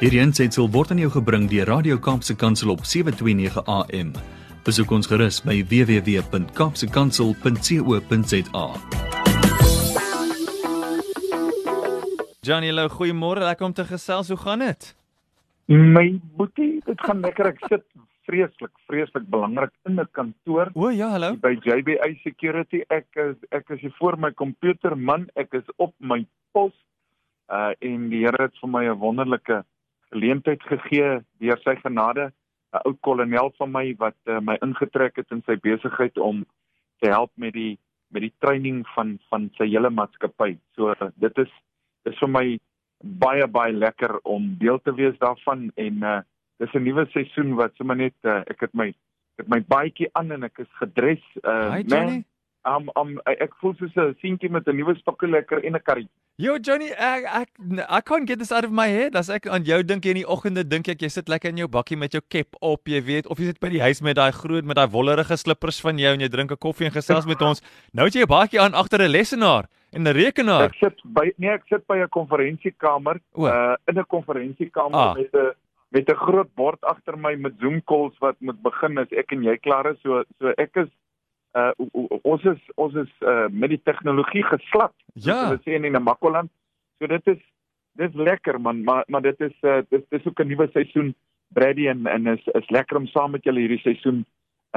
Hierdie aanseit word aan jou gebring deur Radio Kaapse Kansel op 7:29 AM. Besoek ons gerus by www.kapsekansel.co.za. Johnny, hallo, goeiemôre. Lekker om te gesels. Hoe gaan dit? My boetie, dit gaan lekker. Ek sit vreeslik, vreeslik belangrik in 'n kantoor O ja, hallo. by JBA Security. Ek is ek is hier voor my komputer man, ek is op my pos. Uh en die Here het vir my 'n wonderlike geleentheid gegee deur sy genade, 'n ou kolonel van my wat uh, my ingetrek het in sy besigheid om te help met die met die training van van sy hele maatskappy. So uh, dit is dis vir my baie baie lekker om deel te wees daarvan en uh dis 'n nuwe seisoen wat sommer net uh, ek het my ek het my baadjie aan en ek is gedres uh Hi man, um, um, ek voel soos 'n seentjie met 'n nuwe stokkie lekker en 'n karretjie. Yo Johnny, ek ek I can't get this out of my head. As ek aan jou dink in die oggende dink ek jy sit lekker in jou bakkie met jou cap op, jy weet, of jy sit by die huis met daai groot met daai wollerige slippers van jou en jy drink 'n koffie en gesels met ons. Nou het jy 'n bakkie aan agter 'n lesenaar en 'n rekenaar. Ek sit by nee, ek sit by 'n konferensiekamer O. uh in 'n konferensiekamer Ah. met 'n met 'n groot bord agter my met Zoom calls wat moet begin as ek en jy klaar is. So so ek is uh ons is ons is uh met die tegnologie geslap. Ja. Hulle sê in Namakoland. So dit is dis lekker man, maar maar dit is uh dis dis ook 'n nuwe seisoen Brady en en is is lekker om saam met julle hierdie seisoen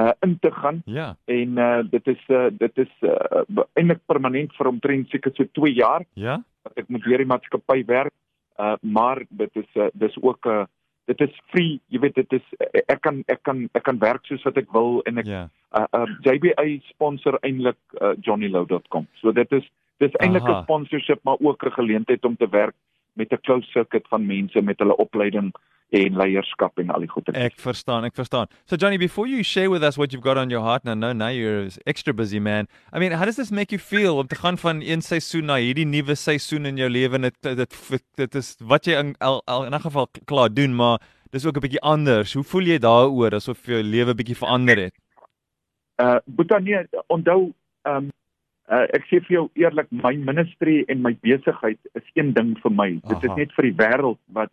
uh in te gaan Ja. en uh dit is uh dit is uh eintlik permanent vir omtrent seker so 2 jaar Ja? wat ek met hierdie maatskappy werk. Uh maar dit is uh, dis ook 'n uh, dit is free, jy weet dit is ek kan ek kan ek kan werk soos wat ek wil en ek Ja. uh, uh JBA sponsor eintlik uh, johnnylow.com. So dit is dis eintlik. 'n sponsorship maar ook 'n geleentheid om te werk met 'n close circuit van mense met hulle opleiding en leierskap en al die goeie. Ek verstaan, ek verstaan. So Johnny, before you share with us what you've got on your heart, I know now you're extra busy man. I mean, how does this make you feel om te gaan van een seisoen na hierdie nuwe seisoen in jou lewe? en Dit dit dit, dit is wat jy in al, al, in 'n geval klaar doen, maar dis ook 'n bietjie anders. Hoe voel jy daaroor asof jou lewe bietjie verander het? Uh Boeta nee, onthou ehm um, uh, ek sê vir jou eerlik, my ministry en my besigheid is een ding vir my. Dit Aha. is net vir die wêreld wat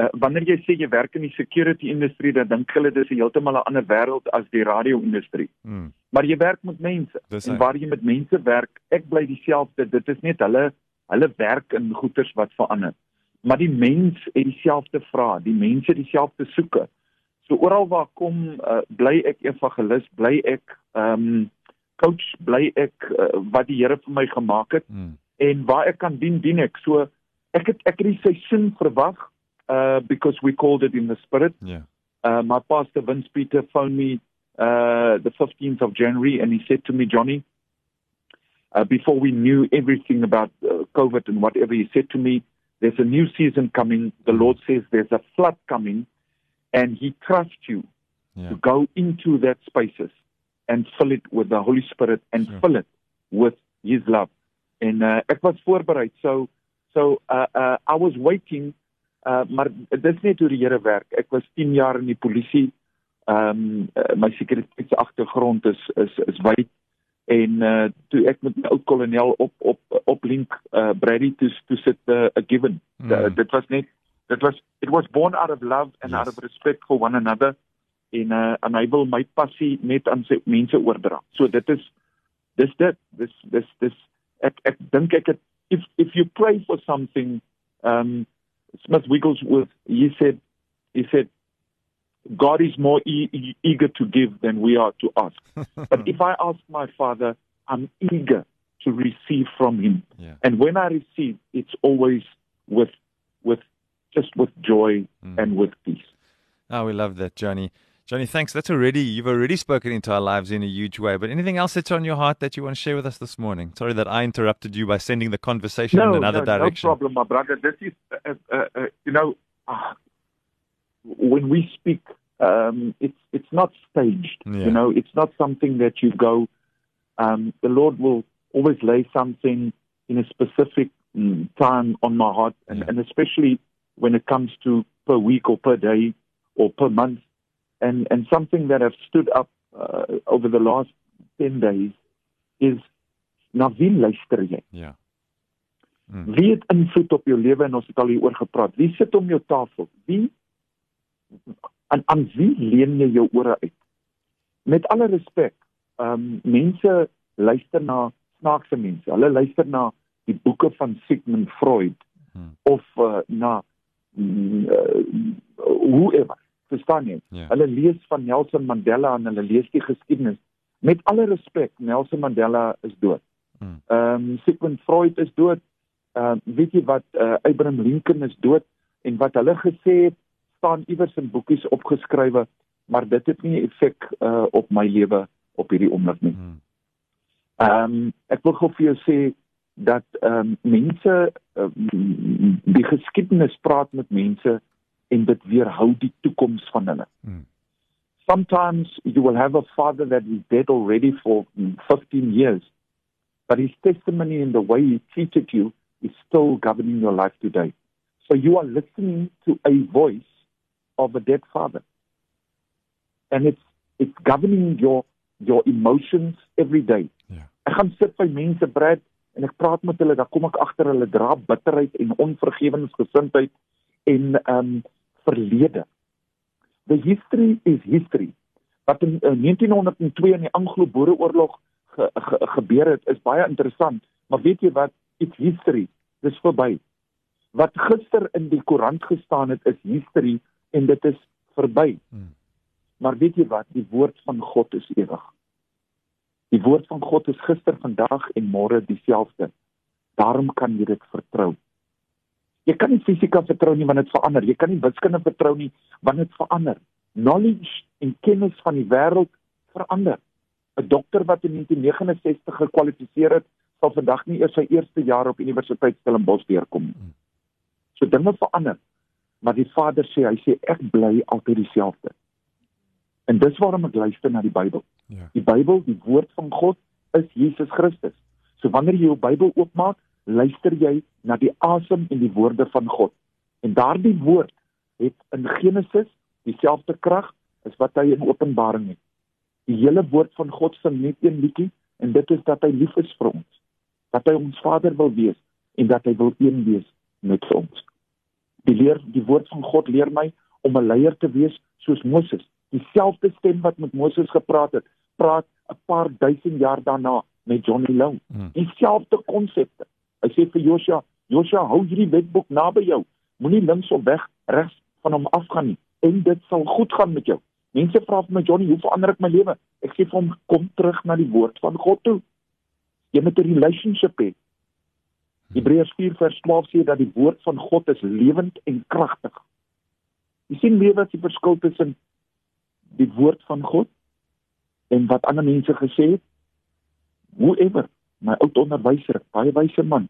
uh, wanneer jy sê jy werk in die security industrie, dan dink hulle dis 'n heeltemal 'n ander wêreld as die radio-industrie. Hmm. Maar jy werk met mense. Dis en waar jy met mense werk, ek bly dieselfde. Dit is net hulle hulle werk in goeders wat verander. Maar die mens het dieselfde vrae, die mense dieselfde soeke. So oral waar kom, uh, bly ek evangelis, bly ek ehm um, coach, bly ek uh, wat die Here vir my gemaak het Hmm. en waar ek kan dien, dien ek. So ek het ek het die seisoen verwag uh because we called it in the spirit. Ja. Uh, my pastor Vince Peter phoned me uh, the 15th of January and he said to me, Johnny, uh, before we knew everything about uh, COVID and whatever, he said to me, There's a new season coming. The Lord says there's a flood coming, and He trusts you Ja. to go into that spaces and fill it with the Holy Spirit and Sure. fill it with His love. En uh, ek was voorberei. So so uh, uh, I was waiting uh, maar dis net hoe die Here werk. Ek was 10 jaar in die polisie. Ehm um, uh, my sekuriteitsagtergrond is is is wyd en uh, toe ek met my ou kolonel op op op link uh, Brady toe toe sit uh, a given. Mm. Uh, dit was net dit was it was born out of love and Yes. out of respect for one another en uh, en hy wil my passie net aan sy mense oordra. So dit is dis dit dis dis dis ek ek dink ek het if if you pray for something um Smith Wigglesworth he said he said God is more e- e- eager to give than we are to ask. But if I ask my father, I'm eager to receive from him. Ja. And when I receive, it's always with with just with joy Mm. and with peace. Oh, we love that, Johnny. Johnny, thanks. That's already you've already spoken into our lives in a huge way. But anything else that's on your heart that you want to share with us this morning? Sorry that I interrupted you by sending the conversation in another no, direction. No problem, my brother. This is, uh, uh, uh, you know, uh, when we speak, um, it's it's not staged. Yeah. You know, it's not something that you go. Um, the Lord will always lay something in a specific mm, time on my heart, and, Yeah. and especially when it comes to per week or per day or per month, and and something that have stood up uh, over the last ten days is na wie luister jy? Yeah. Hmm. Wie het invloed op jou lewe en ons het al hieroor gepraat. Wie sit om jou tafel? Wie aan aan wie leen jy jou ore uit? Met alle respek, ehm um, mense luister na snaakse mense. Hulle luister na die boeke van Sigmund Freud hmm. of uh, na uh, whoever verstaan? Yeah. Ja. Hulle lees van Nelson Mandela en hulle lees die geskiedenis. Met alle respek, Nelson Mandela is dood. Hmm. Ehm um, Sigmund Freud is dood. Ehm uh, weet jy wat uh, Abraham Lincoln is dood en wat hulle gesê het staan iewers in boekies opgeskrywe, maar dit het nie effek uh, op my lewe op hierdie oomblik nie. Hmm. Ehm um, ek wil gou vir jou sê dat ehm um, mense um, die geskiedenis praat met mense en dit weerhou die toekoms van hulle. Hmm. Sometimes you will have a father that is dead already for 15 years but his testimony and the way he treated you is still governing your life today. So you are listening to a voice of a dead father. And it's it's governing your your emotions every day. Ja. Ek gaan sit by mense Brad en ek praat met hulle, dan kom ek agter hulle dra bitterheid en onvergewensgesindheid en ehm um, verlede. The history is history. Wat in uh, 1902 in die Anglo-Boereoorlog ge, ge, gebeur het, is baie interessant, maar weet jy wat? It's history. Dis verby. Wat gister in die koerant gestaan het, is history en dit is verby. Hmm. Maar weet jy wat? Die woord van God is ewig. Die woord van God is gister, vandag en môre dieselfde. Daarom kan jy dit vertrou. Jy kan nie fisika vertrou nie want dit verander. Jy kan nie wiskunde vertrou nie want dit verander. Knowledge en kennis van die wêreld verander. 'n Dokter wat in 1969 gekwalifiseer het, sal vandag nie eers sy eerste jaar op universiteit Stellenbosch deurkom nie. Hmm. So dinge verander. Maar die Vader sê, hy sê ek bly altyd dieselfde. En dis waarom ek luister na die Bybel. Ja. Die Bybel, die woord van God is Jesus Christus. So wanneer jy jou Bybel oopmaak, luister jy na die asem en die woorde van God. En daardie woord het in Genesis dieselfde krag as wat hy in Openbaring het. Die hele woord van God sing net een liedjie en dit is dat hy lief is vir ons. Dat hy ons Vader wil wees en dat hy wil een wees met ons. Die leer die woord van God leer my om 'n leier te wees soos Moses. Dieselfde stem wat met Moses gepraat het, praat 'n paar duisend jaar daarna met Johnny Long. Hmm. Dieselfde konsepte. Hy sê vir Joshua, Joshua, hou hierdie wetboek naby jou. Moenie links of weg regs van hom afgaan nie en dit sal goed gaan met jou. Mense vra vir my Johnny, hoe verander ek my lewe? Ek sê vir hom, kom terug na die woord van God toe. Jy moet 'n relationship hê. Hebreërs 4:12 sê dat die woord van God is lewend en kragtig. Jy sien weer wat die verskil tussen die woord van God en wat ander mense gesê het. Whoever, my ou onderwyser, baie wyse man.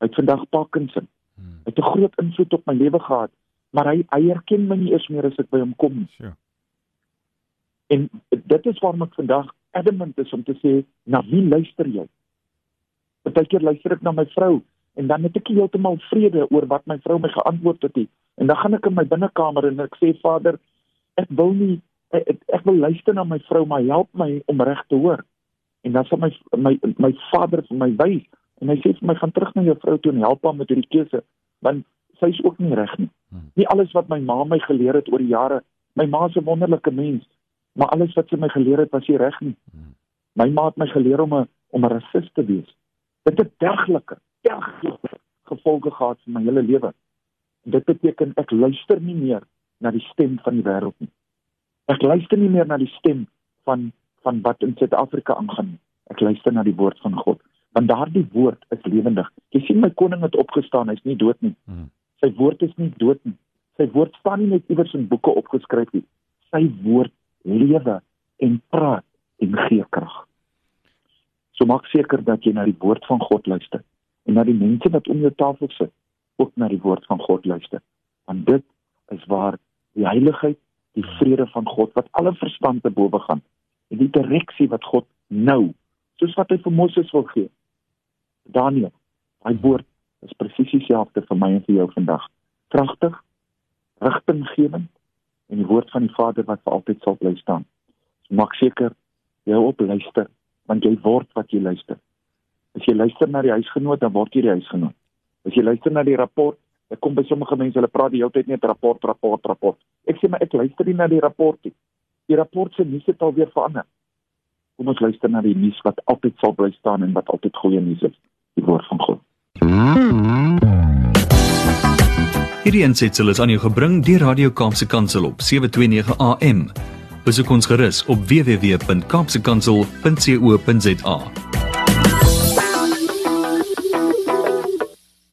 Hy het vandag Parkinson. Hmm. Hy het 'n groot invloed op my lewe gehad, maar hy hy erken my nie eens meer as ek by hom kom nie. Ja. En dit is waarom ek vandag adamant is om te sê, na wie luister jy? Partykeer luister ek na my vrou en dan het ek heeltemal vrede oor wat my vrou my geantwoord het. En dan gaan ek in my binnekamer en ek sê Vader, ek wil nie ek, ek wil luister na my vrou, maar help my om reg te hoor en dan sal my my my vader vir my wys en hy sê vir my gaan terug na jou vrou toe en help haar met hierdie keuse want sy is ook nie reg nie. Hmm. Nie alles wat my ma my geleer het oor die jare, my ma is 'n wonderlike mens, maar alles wat sy my geleer het was nie reg nie. Hmm. My ma het my geleer om 'n om 'n rasis te wees. Dit het dergelike, dergelike gevolge gehad vir my hele lewe. Dit beteken ek luister nie meer na die stem van die wêreld nie. Ek luister nie meer na die stem van van wat in Suid-Afrika aangaan. Ek luister na die woord van God, want daardie woord is lewendig. Jy sien my koning het opgestaan, hy's nie dood nie. Hmm. Sy woord is nie dood nie. Sy woord staan nie net iewers in boeke opgeskryf nie. Sy woord lewe en praat en gee krag. So maak seker dat jy na die woord van God luister en na die mense wat om jou tafel sit ook na die woord van God luister. Want dit is waar die heiligheid, die vrede van God wat alle verstand te bowe gaan die direksie wat God nou soos wat hy vir Moses wil gee. Daniel, hy woord is presies dieselfde vir my en vir jou vandag. Kragtig, rigtinggewend en die woord van die Vader wat vir altyd sal bly staan. So maak seker jy op luister want jy word wat jy luister. As jy luister na die huisgenoot, dan word jy die huisgenoot. As jy luister na die rapport, ek kom by sommige mense, hulle praat die hele tyd net rapport, rapport, rapport. Ek sê maar ek luister nie na die rapport nie. Die rapport se nuus het alweer verander. Kom ons luister na die nuus wat altyd sal bly staan en wat altyd goeie nuus is, die woord van God. Hierdie ensitsel is aan jou gebring deur Radio Kaapse Kansel op 729 AM. Besoek ons gerus op www.kaapsekansel.co.za.